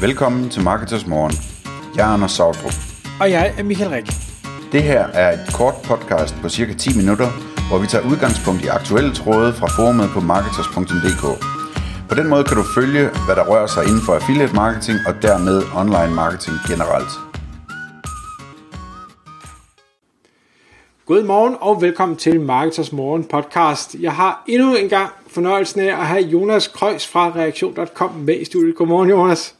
Velkommen til Marketers Morgen. Jeg er Anders Sautrup. Og jeg er Michael Rik. Det her er et kort podcast på cirka 10 minutter, hvor vi tager udgangspunkt i aktuelle tråde fra forumet på marketers.dk. På den måde kan du følge, hvad der rører sig inden for affiliate marketing og dermed online marketing generelt. Godmorgen og velkommen til Marketers Morgen podcast. Jeg har endnu en gang fornøjelsen af at have Jonas Krøjs fra reaktion.com med i studiet. Godmorgen Jonas.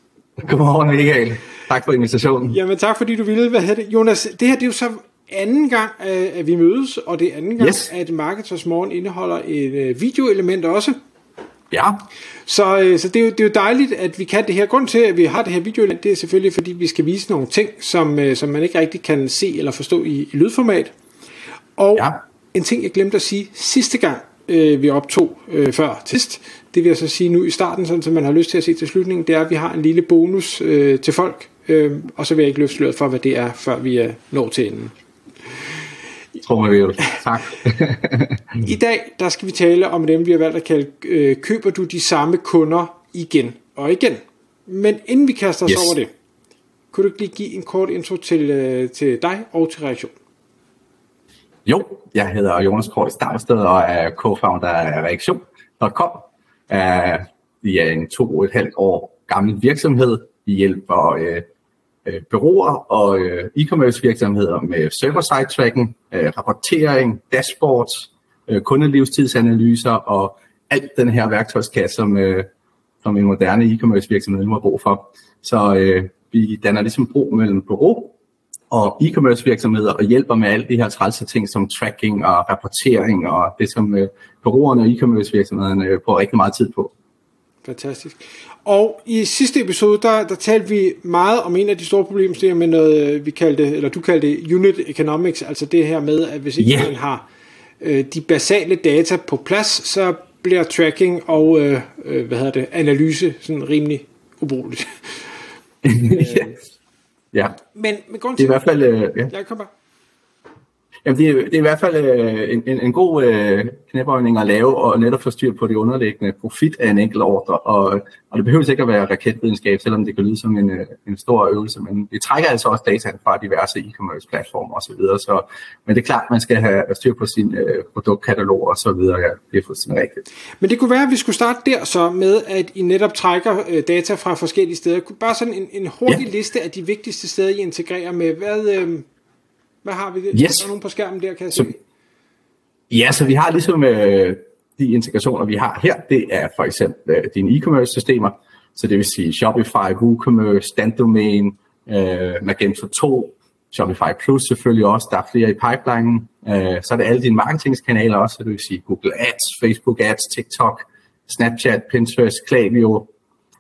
Godmorgen Michael. Tak for invitationen. Jamen tak fordi du ville. Hvad det? Jonas, det her det er jo så anden gang, at vi mødes, og det er anden gang, yes. at Marketers Morgen indeholder et øh, videoelement også. Ja. Så, øh, så det, er jo, det er jo dejligt, at vi kan det her. Grund til, at vi har det her video, det er selvfølgelig, fordi vi skal vise nogle ting, som, øh, som man ikke rigtig kan se eller forstå i, i lydformat. Og ja. en ting, jeg glemte at sige sidste gang, øh, vi optog øh, før sidst, det vil jeg så sige nu i starten, sådan, så man har lyst til at se til slutningen, det er, at vi har en lille bonus øh, til folk, øh, og så vil jeg ikke løfte sløret for, hvad det er, før vi er nået til enden. Vil. Tak. I dag, der skal vi tale om dem, vi har valgt at kalde, øh, køber du de samme kunder igen og igen? Men inden vi kaster os yes. over det, kunne du lige give en kort intro til, øh, til dig og til reaktion? Jo, jeg hedder Jonas Krøis Stavsted og er co-founder af Reaktion.com. Øh, vi er en to og et halvt år gammel virksomhed. Vi hjælper øh, øh bureauer og øh, e-commerce virksomheder med server-side tracking, øh, rapportering, dashboards, øh, kundelivstidsanalyser og alt den her værktøjskasse, som, øh, som en moderne e-commerce virksomhed nu har brug for. Så øh, vi danner ligesom bro mellem bureau og e-commerce virksomheder og hjælper med alle de her trælse ting som tracking og rapportering og det, som øh, bureauerne og e-commerce virksomhederne øh, bruger rigtig meget tid på. Fantastisk. Og i sidste episode, der, der talte vi meget om en af de store problemstillinger med noget, øh, vi kaldte, eller du kaldte unit economics, altså det her med, at hvis ikke yeah. man har øh, de basale data på plads, så bliver tracking og øh, øh, hvad hedder det, analyse sådan rimelig ubrugeligt. ja. Ja. Men, men grund til, det er i hvert fald... Øh, ja. Jeg kommer. Jamen, det, er, det er i hvert fald øh, en, en, en god øh, knæbøjning at lave, og netop få styr på det underliggende profit af en enkelt ordre. Og, og det behøver ikke at være raketvidenskab, selvom det kan lyde som en, øh, en stor øvelse, men vi trækker altså også data fra diverse e-commerce platformer osv. Så, videre, så, men det er klart, man skal have styr på sin øh, produktkatalog og så videre. Ja, det er fuldstændig rigtigt. Men det kunne være, at vi skulle starte der så med, at I netop trækker øh, data fra forskellige steder. Bare sådan en, en hurtig ja. liste af de vigtigste steder, I integrerer med. Hvad... Øh, hvad har vi? Yes. Er der nogen på skærmen der, kan jeg så, se? Ja, så vi har ligesom øh, de integrationer, vi har her, det er for eksempel øh, dine e-commerce systemer, så det vil sige Shopify, WooCommerce, Standdomain, øh, Magento 2, Shopify Plus selvfølgelig også, der er flere i pipelinen. Øh, så er det alle dine marketingskanaler også, så det vil sige Google Ads, Facebook Ads, TikTok, Snapchat, Pinterest, Klaviyo,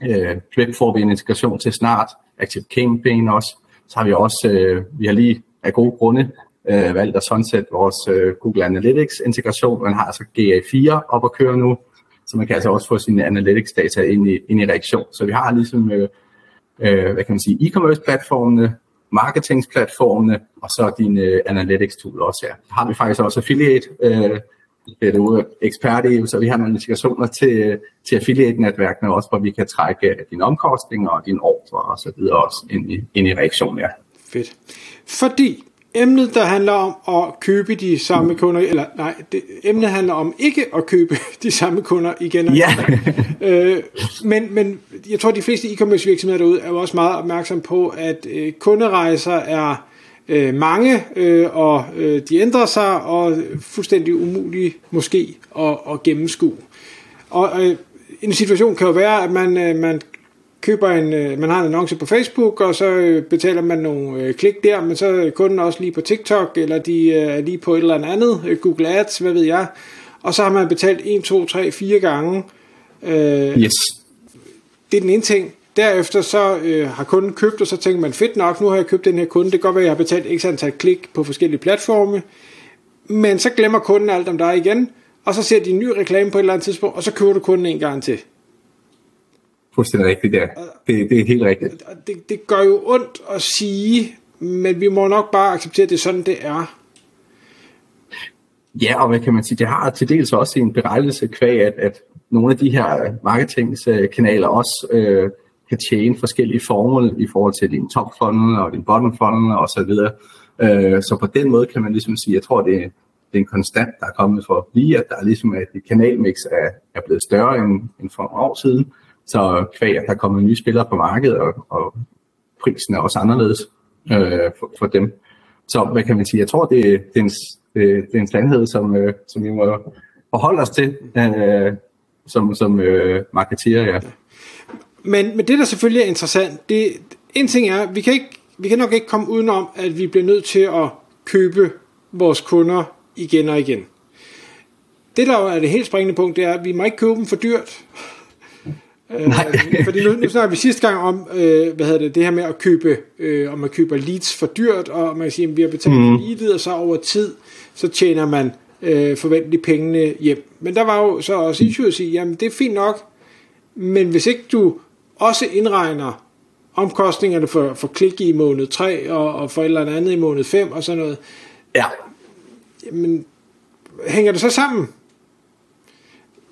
øh, Flip får vi en integration til snart, Active Campaign også. Så har vi også, øh, vi har lige af gode grunde øh, valgt at sunset vores øh, Google Analytics integration. Man har altså GA4 op at køre nu, så man kan altså også få sine analytics data ind i, ind i reaktion. Så vi har ligesom, øh, øh, hvad kan man sige, e-commerce platformene, marketingsplatformene, og så din øh, analytics tool også her. Har vi faktisk også affiliate, øh, det er du ekspert i, så vi har nogle integrationer til, til affiliate-netværkene også, hvor vi kan trække dine omkostninger og dine ordre og så videre også ind i, ind i reaktion, ja. Fedt. Fordi emnet, der handler om at købe de samme kunder, eller nej, det, emnet handler om ikke at købe de samme kunder igen og ja. øh, men, men jeg tror, de fleste e-commerce virksomheder derude er jo også meget opmærksom på, at øh, kunderejser er øh, mange, øh, og øh, de ændrer sig, og fuldstændig umulige måske at, at gennemskue. Og øh, en situation kan jo være, at man, øh, man køber en, øh, man har en annonce på Facebook, og så øh, betaler man nogle øh, klik der, men så kunden også lige på TikTok, eller de er lige på et eller andet, Google Ads, hvad ved jeg, og så har man betalt 1, 2, 3, 4 gange. yes. Det er den ene ting. Derefter så øh, har kunden købt, og så tænker man, fedt nok, nu har jeg købt den her kunde, det kan godt være, at jeg har betalt x antal klik på forskellige platforme, men så glemmer kunden alt om dig igen, og så ser de en ny reklame på et eller andet tidspunkt, og så køber du kunden en gang til fuldstændig rigtigt, ja. Det, det er helt rigtigt. Det, det gør jo ondt at sige, men vi må nok bare acceptere, at det er sådan, det er. Ja, og hvad kan man sige, det har til dels også en berettelse kvæg, at, at nogle af de her marketingskanaler også øh, kan tjene forskellige formål i forhold til din top funnel og din bottom funnel og så videre. Øh, så på den måde kan man ligesom sige, jeg tror, det er, det er en konstant, der er kommet for lige, at der er ligesom at et kanalmix er, er blevet større end, end for år siden. Så kvæg, at der er kommet nye spillere på markedet, og, og prisen er også anderledes øh, for, for dem. Så hvad kan man sige? Jeg tror, det, det, er, en, øh, det er en sandhed, som, øh, som vi må forholde os til øh, som, som øh, marketerer. Ja. Men, men det, der selvfølgelig er interessant, det, en ting er, vi kan, ikke, vi kan nok ikke komme udenom, at vi bliver nødt til at købe vores kunder igen og igen. Det, der er det helt springende punkt, det er, at vi må ikke købe dem for dyrt. Nej. øh, fordi nu, nu snakker vi sidste gang om, øh, hvad hedder det, det her med at købe, øh, om man køber leads for dyrt, og man kan sige, at vi har betalt mm. leadet, og så over tid, så tjener man øh, forventeligt pengene hjem. Men der var jo så også issue at sige, jamen det er fint nok, men hvis ikke du også indregner omkostningerne for, for klik i måned 3, og, og for et eller andet i måned 5, og sådan noget, ja. jamen, hænger det så sammen?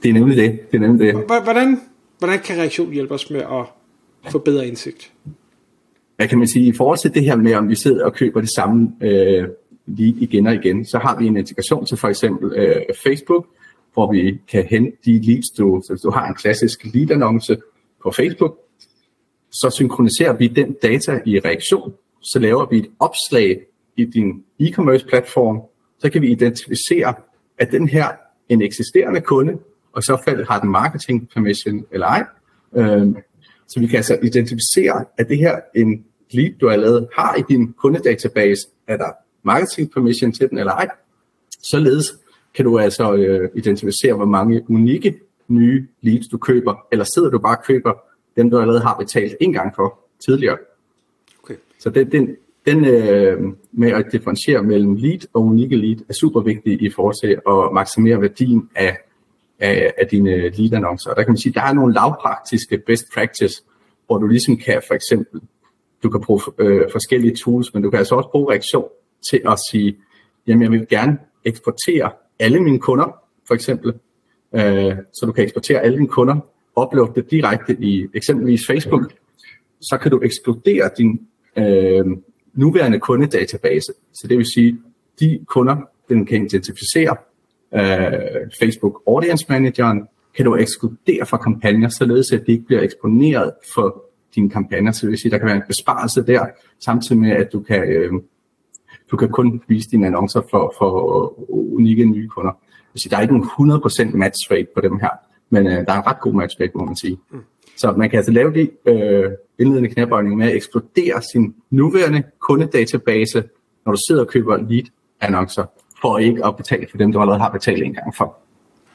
Det er nemlig det. det, er nemlig det. Hvordan, hvordan kan reaktion hjælpe os med at få bedre indsigt? Hvad kan man sige? I forhold til det her med, om vi sidder og køber det samme øh, lige igen og igen, så har vi en integration til for eksempel øh, Facebook, hvor vi kan hente de leads, du, så hvis du har en klassisk lead-annonce på Facebook, så synkroniserer vi den data i reaktion, så laver vi et opslag i din e-commerce platform, så kan vi identificere, at den her en eksisterende kunde, og så fald har den marketing permission eller ej. Øhm, så vi kan altså identificere, at det her en lead, du allerede har i din kundedatabase, er der marketing permission til den eller ej. Således kan du altså øh, identificere, hvor mange unikke nye leads du køber, eller sidder du bare og køber dem, du allerede har betalt en gang for tidligere. Okay. Så den, den, den øh, med at differentiere mellem lead og unikke lead er super vigtig i forhold til at maksimere værdien af, af, af dine lead-annoncer. Og der kan man sige, at der er nogle lavpraktiske best practice, hvor du ligesom kan for eksempel, du kan bruge øh, forskellige tools, men du kan altså også bruge reaktion til at sige, jamen jeg vil gerne eksportere alle mine kunder, for eksempel. Øh, så du kan eksportere alle dine kunder, uploade det direkte i eksempelvis Facebook. Så kan du ekskludere din øh, nuværende kundedatabase. Så det vil sige, de kunder, den kan identificere øh, Facebook Audience Manageren, kan du ekskludere fra kampagner, således at de ikke bliver eksponeret for dine kampagner. Så det vil sige, der kan være en besparelse der, samtidig med, at du kan øh, du kan kun vise dine annoncer for, for unikke nye kunder. Så der er ikke nogen 100% match rate på dem her, men uh, der er en ret god match rate, må man sige. Mm. Så man kan altså lave de øh, indledende knæbøjninger med at eksplodere sin nuværende kundedatabase, når du sidder og køber lead-annoncer, for ikke at betale for dem, du allerede har betalt en gang for.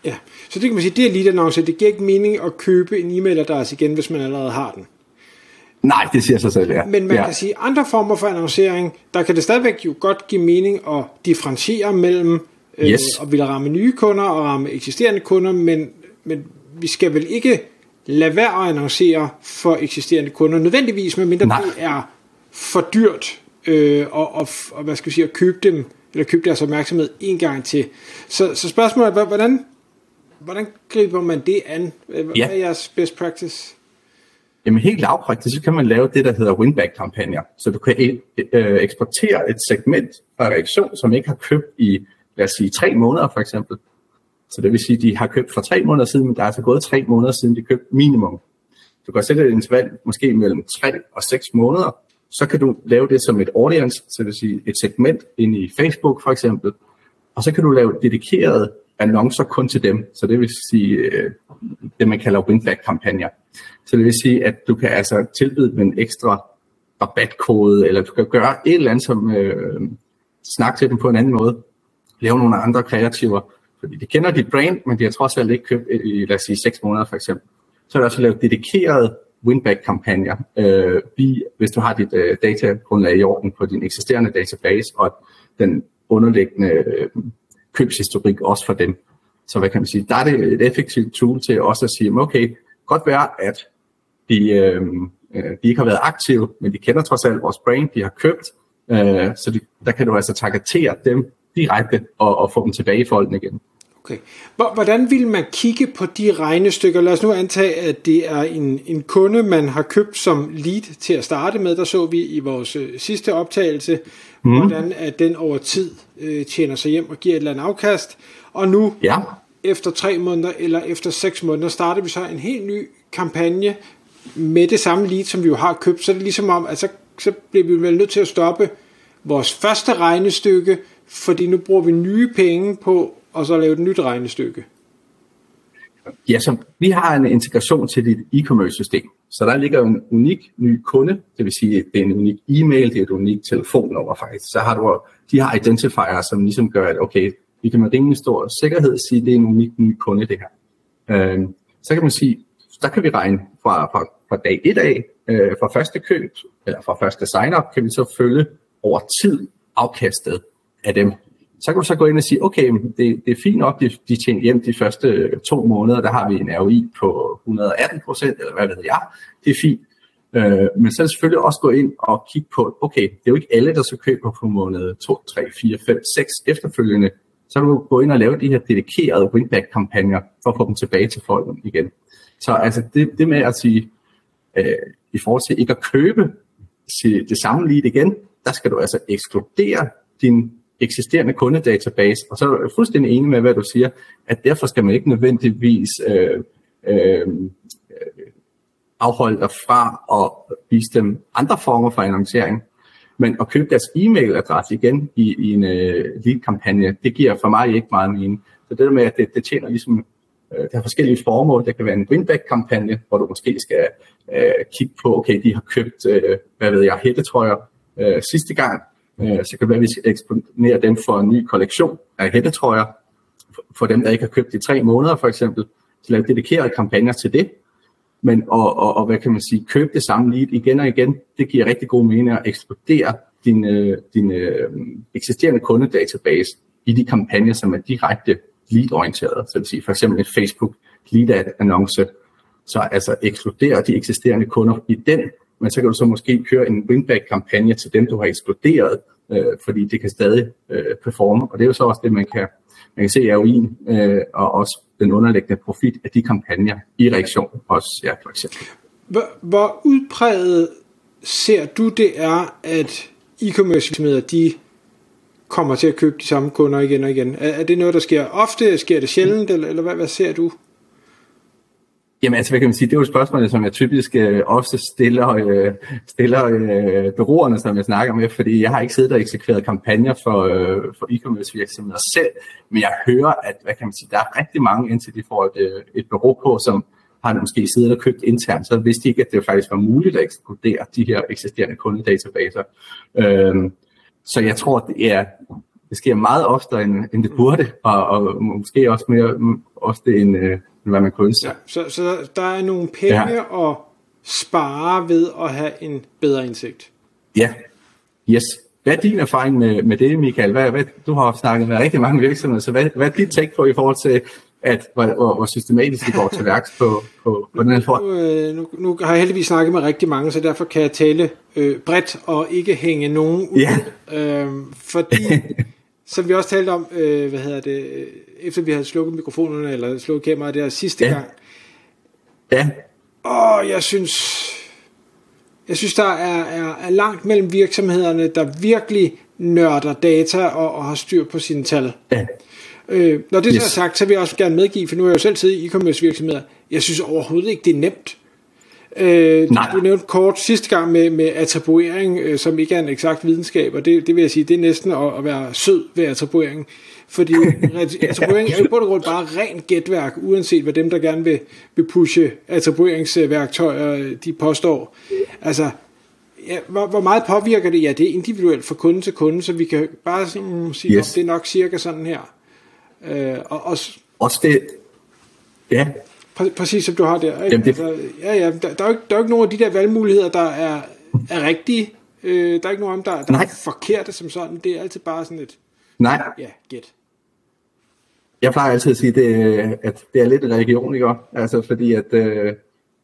Ja, så det kan man sige, det er lead-annoncer. Det giver ikke mening at købe en e-mailadresse igen, hvis man allerede har den. Nej, det siger sig selv, ja. Men man ja. kan sige, andre former for annoncering, der kan det stadigvæk jo godt give mening at differentiere mellem øh, yes. at ville ramme nye kunder og ramme eksisterende kunder, men, men vi skal vel ikke lade være at annoncere for eksisterende kunder, nødvendigvis, medmindre Nej. det er for dyrt øh, og, og, og, hvad skal vi sige, at købe dem, eller købe deres opmærksomhed en gang til. Så, så spørgsmålet er, hvordan, hvordan griber man det an? Hvad ja. er jeres best practice? Jamen helt lavpraktisk, så kan man lave det, der hedder winback-kampagner. Så du kan øh, eksportere et segment fra reaktion, som ikke har købt i, lad os sige, tre måneder for eksempel. Så det vil sige, at de har købt for tre måneder siden, men der er altså gået tre måneder siden, de købte minimum. Du kan sætte et interval måske mellem tre og seks måneder, så kan du lave det som et audience, så det vil sige et segment ind i Facebook for eksempel, og så kan du lave dedikerede annoncer kun til dem, så det vil sige øh, det, man kalder win-back-kampagner. Så det vil sige, at du kan altså tilbyde dem en ekstra rabatkode, eller du kan gøre et eller andet som øh, snakke til dem på en anden måde, lave nogle andre kreativer, fordi de kender dit brand, men de har trods alt ikke købt i, lad os sige, 6 måneder for eksempel. Så er der også lavet dedikerede winback-kampagner. øh, hvis du har dit øh, datagrundlag i orden på din eksisterende database, og den underliggende øh, købshistorik også for dem. Så hvad kan man sige, der er det et effektivt tool til også at sige, okay, godt være, at de, øh, øh, de ikke har været aktive, men de kender trods alt vores brand, de har købt, øh, så de, der kan du altså targetere dem direkte og, og få dem tilbage i folden igen. Okay. Hvordan vil man kigge på de regnestykker? Lad os nu antage, at det er en, en kunde, man har købt som lead til at starte med. Der så vi i vores øh, sidste optagelse, mm. hvordan at den over tid øh, tjener sig hjem og giver et eller andet afkast. Og nu, ja. efter tre måneder eller efter seks måneder, starter vi så en helt ny kampagne med det samme lead, som vi jo har købt. Så er det ligesom om, at så, så bliver vi vel nødt til at stoppe vores første regnestykke, fordi nu bruger vi nye penge på og så lave et nyt regnestykke. Ja, så vi har en integration til dit e-commerce system. Så der ligger en unik ny kunde, det vil sige, det er en unik e-mail, det er et unikt telefonnummer faktisk. Så har du, de har identifier, som ligesom gør, at okay, vi kan med rimelig stor sikkerhed sige, at det er en unik ny kunde, det her. Øh, så kan man sige, der kan vi regne fra, fra, fra dag 1 af, øh, fra første køb, eller fra første sign-up, kan vi så følge over tid afkastet af dem. Så kan du så gå ind og sige, okay, det, det er fint nok, de, de tjener hjem de første øh, to måneder, der har vi en ROI på 118 procent, eller hvad ved jeg, det er fint. Øh, men så selvfølgelig også gå ind og kigge på, okay, det er jo ikke alle, der så køber på måned 2, 3, 4, 5, 6 efterfølgende. Så kan du gå ind og lave de her dedikerede winback-kampagner for at få dem tilbage til folk igen. Så altså det, det med at sige, øh, i forhold til ikke at købe det samme lead igen, der skal du altså ekskludere din eksisterende kundedatabase, og så er jeg fuldstændig enig med, hvad du siger, at derfor skal man ikke nødvendigvis øh, øh, afholde dig fra at vise dem andre former for annoncering, men at købe deres e-mailadresse igen i, i en øh, lead-kampagne, det giver for mig ikke meget mening. Så det der med, at det, det tjener ligesom øh, det har forskellige formål. Det kan være en win-back-kampagne, hvor du måske skal øh, kigge på, okay, de har købt, øh, hvad ved jeg, hættetrøjer øh, sidste gang, Øh, så kan det være, at vi skal eksponere dem for en ny kollektion af hættetrøjer, for dem, der ikke har købt i tre måneder for eksempel, så lave dedikerede kampagner til det. Men og, og, og hvad kan man sige, købe det samme lead igen og igen, det giver rigtig god mening at eksplodere din, øh, din øh, eksisterende kundedatabase i de kampagner, som er direkte lead-orienterede. Så det vil sige for eksempel en Facebook lead-annonce, så altså ekskludere de eksisterende kunder i den men så kan du så måske køre en winback-kampagne til dem, du har eksploderet, øh, fordi det kan stadig øh, performe, og det er jo så også det, man kan, man kan se i ROI'en, øh, og også den underliggende profit af de kampagner i reaktion også, ja, for eksempel. Hvor, hvor udpræget ser du det er, at e-commerce virksomheder, de kommer til at købe de samme kunder igen og igen? Er, er det noget, der sker ofte? Sker det sjældent? Eller, eller hvad, hvad ser du? Jamen altså, hvad kan man sige, det er jo spørgsmål, som jeg typisk øh, ofte stiller, øh, stiller øh, bureauerne, som jeg snakker med, fordi jeg har ikke siddet og eksekveret kampagner for, øh, for e-commerce virksomheder selv, men jeg hører, at hvad kan man sige, der er rigtig mange, indtil de får et, øh, et bureau på, som har måske siddet og købt internt, så vidste de ikke, at det faktisk var muligt at ekskludere de her eksisterende kundedatabaser. Øh, så jeg tror, det er det sker meget oftere, end, end det burde, og, og måske også mere ofte, end, øh, hvad man kunne ønske. Ja, så, så der er nogle penge ja. at spare ved at have en bedre indsigt. Ja, yes. Hvad er din erfaring med, med det, Michael? Hvad, hvad, du har snakket med rigtig mange virksomheder, så hvad, hvad er dit take på i forhold til, at, hvor, hvor, hvor systematisk det går til værks på, på, på den her form? Nu, øh, nu, nu har jeg heldigvis snakket med rigtig mange, så derfor kan jeg tale øh, bredt og ikke hænge nogen ud. Ja. Øh, fordi som vi også talte om, øh, hvad hedder det, øh, efter vi havde slukket mikrofonerne, eller slukket kameraet der sidste ja. gang. Ja. Og jeg synes, jeg synes, der er, er, er langt mellem virksomhederne, der virkelig nørder data og, og har styr på sine tal. Ja. Øh, når det yes. er sagt, så vil jeg også gerne medgive, for nu har jeg jo selv siddet i e-commerce virksomheder, jeg synes overhovedet ikke, det er nemt. Øh, Nej. Du nævnte kort sidste gang med, med attribuering, øh, som ikke er en eksakt videnskab, og det, det vil jeg sige, det er næsten at, at være sød ved attribuering. Fordi attribuering er jo på det grund bare ren gætværk, uanset hvad dem, der gerne vil, vil pushe attribueringsværktøjer, de påstår. Altså, ja, hvor, hvor meget påvirker det? Ja, det er individuelt fra kunde til kunde, så vi kan bare sådan, sige, yes. det er nok cirka sådan her. Øh, og, og, Også det, ja, Præ- præcis som du har der. Ikke? Jamen, det... altså, ja, ja, der, der, er jo ikke, der er jo ikke nogen af de der valgmuligheder, der er, er rigtige. Øh, der er ikke nogen af dem, der, der er forkerte som sådan. Det er altid bare sådan et... Nej. Ja, gæt. Jeg plejer altid at sige, det, at det er lidt en religion, ikke? Altså, fordi at øh,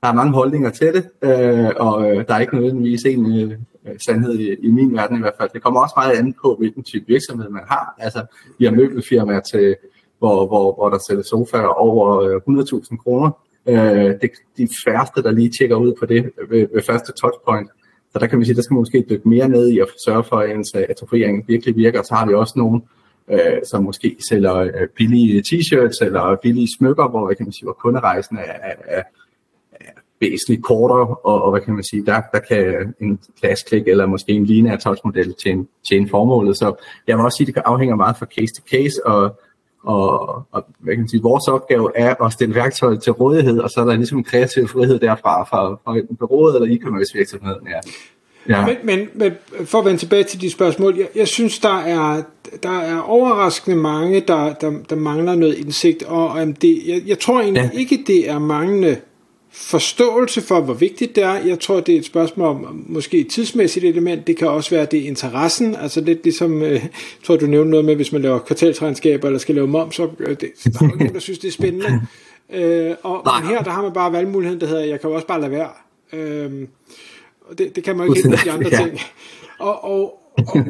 der er mange holdninger til det, øh, og øh, der er ikke nødvendigvis en øh, sandhed i, i min verden i hvert fald. Det kommer også meget an på, hvilken type virksomhed man har. Altså, vi har møbelfirmaer til hvor, hvor, hvor der sælges sofaer over øh, 100.000 kroner. Øh, det de færreste, der lige tjekker ud på det ved, ved første touchpoint. Så der kan vi sige, der skal man måske dykke mere ned i at sørge for, at ens øh, virkelig virker. Så har vi også nogle, øh, som måske sælger øh, billige t-shirts eller billige smykker, hvor, kan man sige, hvor kunderejsen er, er, er, er væsentligt kortere, og, og hvad kan man sige, der, der kan en glasklik eller måske en lineær touchmodel tjene, tjene formålet. Så jeg vil også sige, at det afhænger meget fra case to case, og og, og hvad kan man sige, vores opgave er at stille værktøj til rådighed, og så er der ligesom en kreativ frihed derfra, fra, fra bureauet eller e-commerce virksomheden. Ja. Ja. Men, men, men for at vende tilbage til de spørgsmål, jeg, jeg synes, der er, der er overraskende mange, der, der, der mangler noget indsigt, og um, det, jeg, jeg tror egentlig ja. ikke, det er manglende forståelse for, hvor vigtigt det er. Jeg tror, det er et spørgsmål om måske et tidsmæssigt element. Det kan også være, det er interessen. Altså lidt ligesom, øh, jeg tror, du nævnte noget med, hvis man laver kvartalsregnskaber eller skal lave moms, så øh, det, der er nogen, der synes, det er spændende. Øh, og men her, der har man bare valgmuligheden, der hedder, jeg kan også bare lade være. Øh, og det, det kan man jo ikke helt de andre ting. Og, og, og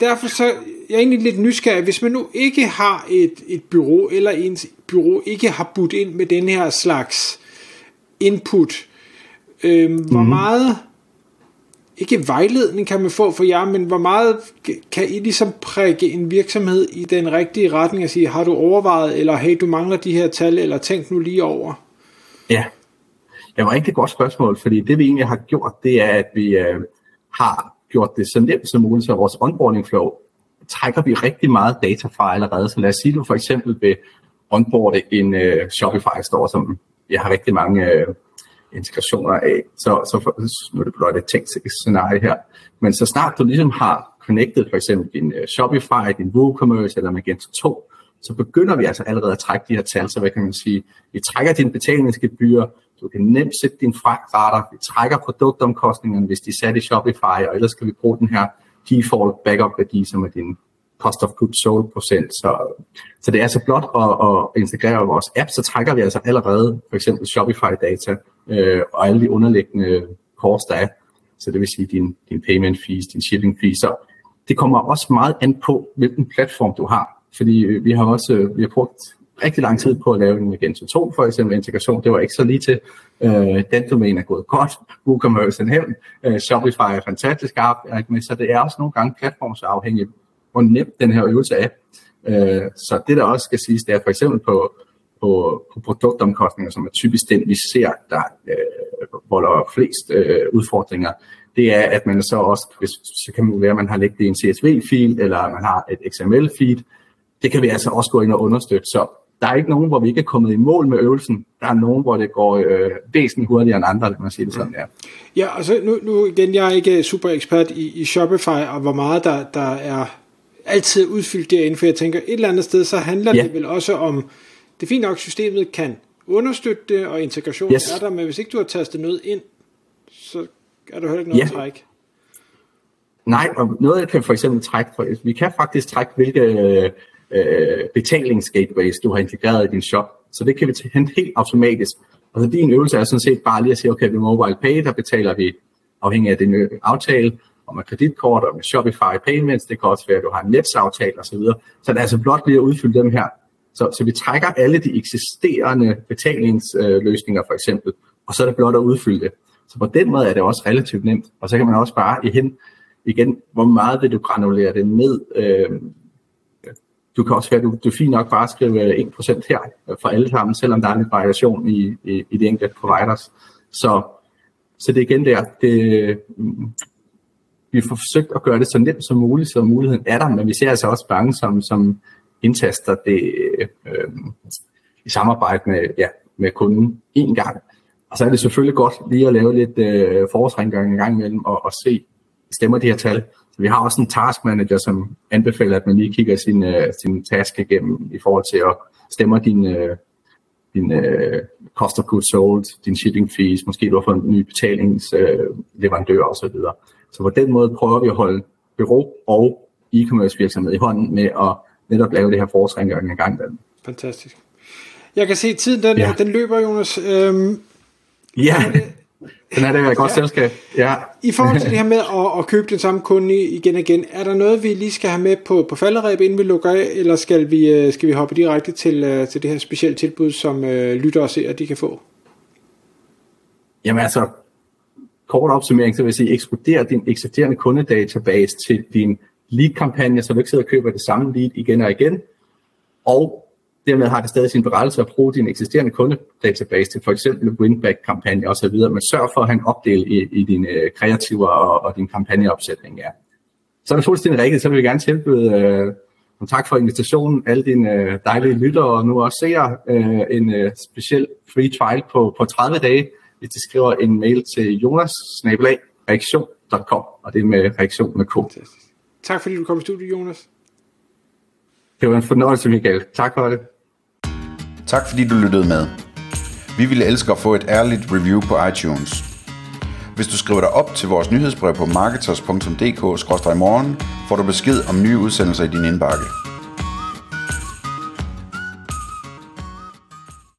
derfor så, jeg er egentlig lidt nysgerrig, hvis man nu ikke har et, et bureau, eller ens bureau ikke har budt ind med den her slags input, øh, hvor mm. meget ikke vejledning kan man få for jer, men hvor meget kan I ligesom prikke en virksomhed i den rigtige retning og sige, har du overvejet, eller hey, du mangler de her tal, eller tænk nu lige over? Ja, det var et rigtig godt spørgsmål, fordi det vi egentlig har gjort, det er, at vi øh, har gjort det så nemt som muligt, så vores onboarding flow trækker vi rigtig meget data fra allerede. Så lad os sige, at du for eksempel vil onboarde en øh, Shopify store, som jeg har rigtig mange øh, integrationer af. Så, så for, nu er det blot et tænkt scenarie her. Men så snart du ligesom har connected for eksempel din øh, Shopify, din WooCommerce eller Magento 2, så begynder vi altså allerede at trække de her tal. Så hvad kan man sige? Vi trækker din betalingsgebyr, du kan nemt sætte dine fragtrater, vi trækker produktomkostningerne, hvis de er sat i Shopify, og ellers kan vi bruge den her default backup værdi, som er din cost of goods sold procent. Så, så det er så blot at, at integrere vores app, så trækker vi altså allerede for eksempel Shopify data øh, og alle de underliggende kors, der er. Så det vil sige din, din payment fees, din shipping fees. Så det kommer også meget an på, hvilken platform du har. Fordi øh, vi har også øh, vi har brugt rigtig lang tid på at lave en Magento 2 for eksempel integration. Det var ikke så lige til. Øh, den domæne er gået godt. WooCommerce er nemt. Øh, Shopify er fantastisk app. Så det er også nogle gange platformsafhængigt, hvor nemt den her øvelse er. Øh, så det der også skal siges, det er for eksempel på, på, på produktomkostninger, som er typisk den, vi ser, der øh, volder flest øh, udfordringer, det er, at man så også, hvis, så kan man være, at man har lægget det i en CSV-fil, eller man har et XML-feed. Det kan vi altså også gå ind og understøtte. Så der er ikke nogen, hvor vi ikke er kommet i mål med øvelsen. Der er nogen, hvor det går øh, væsentligt hurtigere end andre, kan man sige det sådan, ja. Ja, altså nu, nu igen, jeg er ikke super ekspert i, i Shopify, og hvor meget der, der er altid udfyldt derinde, for jeg tænker, et eller andet sted, så handler ja. det vel også om, det er fint nok, systemet kan understøtte det, og integration yes. er der, men hvis ikke du har tastet noget ind, så er der heller ikke noget ja. træk. Nej, og noget kan for eksempel trække, for, vi kan faktisk trække, hvilke øh, betalingsgateways du har integreret i din shop, så det kan vi hente helt automatisk. Og så din øvelse er sådan set bare lige at sige, okay, ved Mobile Pay, der betaler vi afhængig af din aftale, og med kreditkort og med Shopify Payments, det kan også være, at du har en netsaftale osv. Så, så det er altså blot lige at udfylde dem her. Så, så vi trækker alle de eksisterende betalingsløsninger for eksempel, og så er det blot at udfylde det. Så på den måde er det også relativt nemt. Og så kan man også bare igen, igen hvor meget vil du granulere det ned? Øh, du kan også være, du, du er fint nok bare skrive øh, 1% her for alle sammen, selvom der er lidt variation i, i, i de enkelte providers. Så, så det er igen der, det, vi har forsøgt at gøre det så nemt som muligt, så muligheden er der, men vi ser altså også bange, som, som indtaster det øh, i samarbejde med, ja, med kunden en gang. Og så er det selvfølgelig godt lige at lave lidt øh, forårsrengøring en gang imellem og, og se, stemmer de her tal. Så vi har også en task manager, som anbefaler, at man lige kigger sin, øh, sin task igennem i forhold til at stemme din, øh, din øh, cost of goods sold, din shipping fees, måske du har fået en ny betalingsleverandør øh, osv. Så på den måde prøver vi at holde bureau og e-commerce virksomhed i hånden med at netop lave det her forårsrengøring en gang imellem. Fantastisk. Jeg kan se, at tiden den, ja. den løber, Jonas. Øhm, ja. Den er det et godt ja. selskab. Ja. I forhold til det her med at, at købe den samme kunde igen og igen, er der noget, vi lige skal have med på, på falderæb, inden vi lukker af, eller skal vi, øh, skal vi hoppe direkte til, øh, til det her specielle tilbud, som uh, lytter og ser, de kan få? Jamen altså, kort opsummering, så vil jeg sige, ekskluder din eksisterende kundedatabase til din lead-kampagne, så du ikke sidder og køber det samme lead igen og igen, og dermed har det stadig sin berettelse at bruge din eksisterende kundedatabase til for eksempel winback-kampagne osv., men sørg for at have en opdel i, i dine øh, kreativer og, og din kampagneopsætning. Ja. Så er det fuldstændig rigtigt, så vil vi gerne tilbyde øh, og tak for invitationen, alle dine øh, dejlige lyttere og nu også seere, øh, en øh, speciel free trial på, på 30 dage, hvis de skriver en mail til jonas reaktion.com, og det er med reaktion med K. Tak fordi du kom i studiet, Jonas. Det var en fornøjelse, Michael. Tak for det. Tak fordi du lyttede med. Vi ville elske at få et ærligt review på iTunes. Hvis du skriver dig op til vores nyhedsbrev på marketers.dk-morgen, får du besked om nye udsendelser i din indbakke.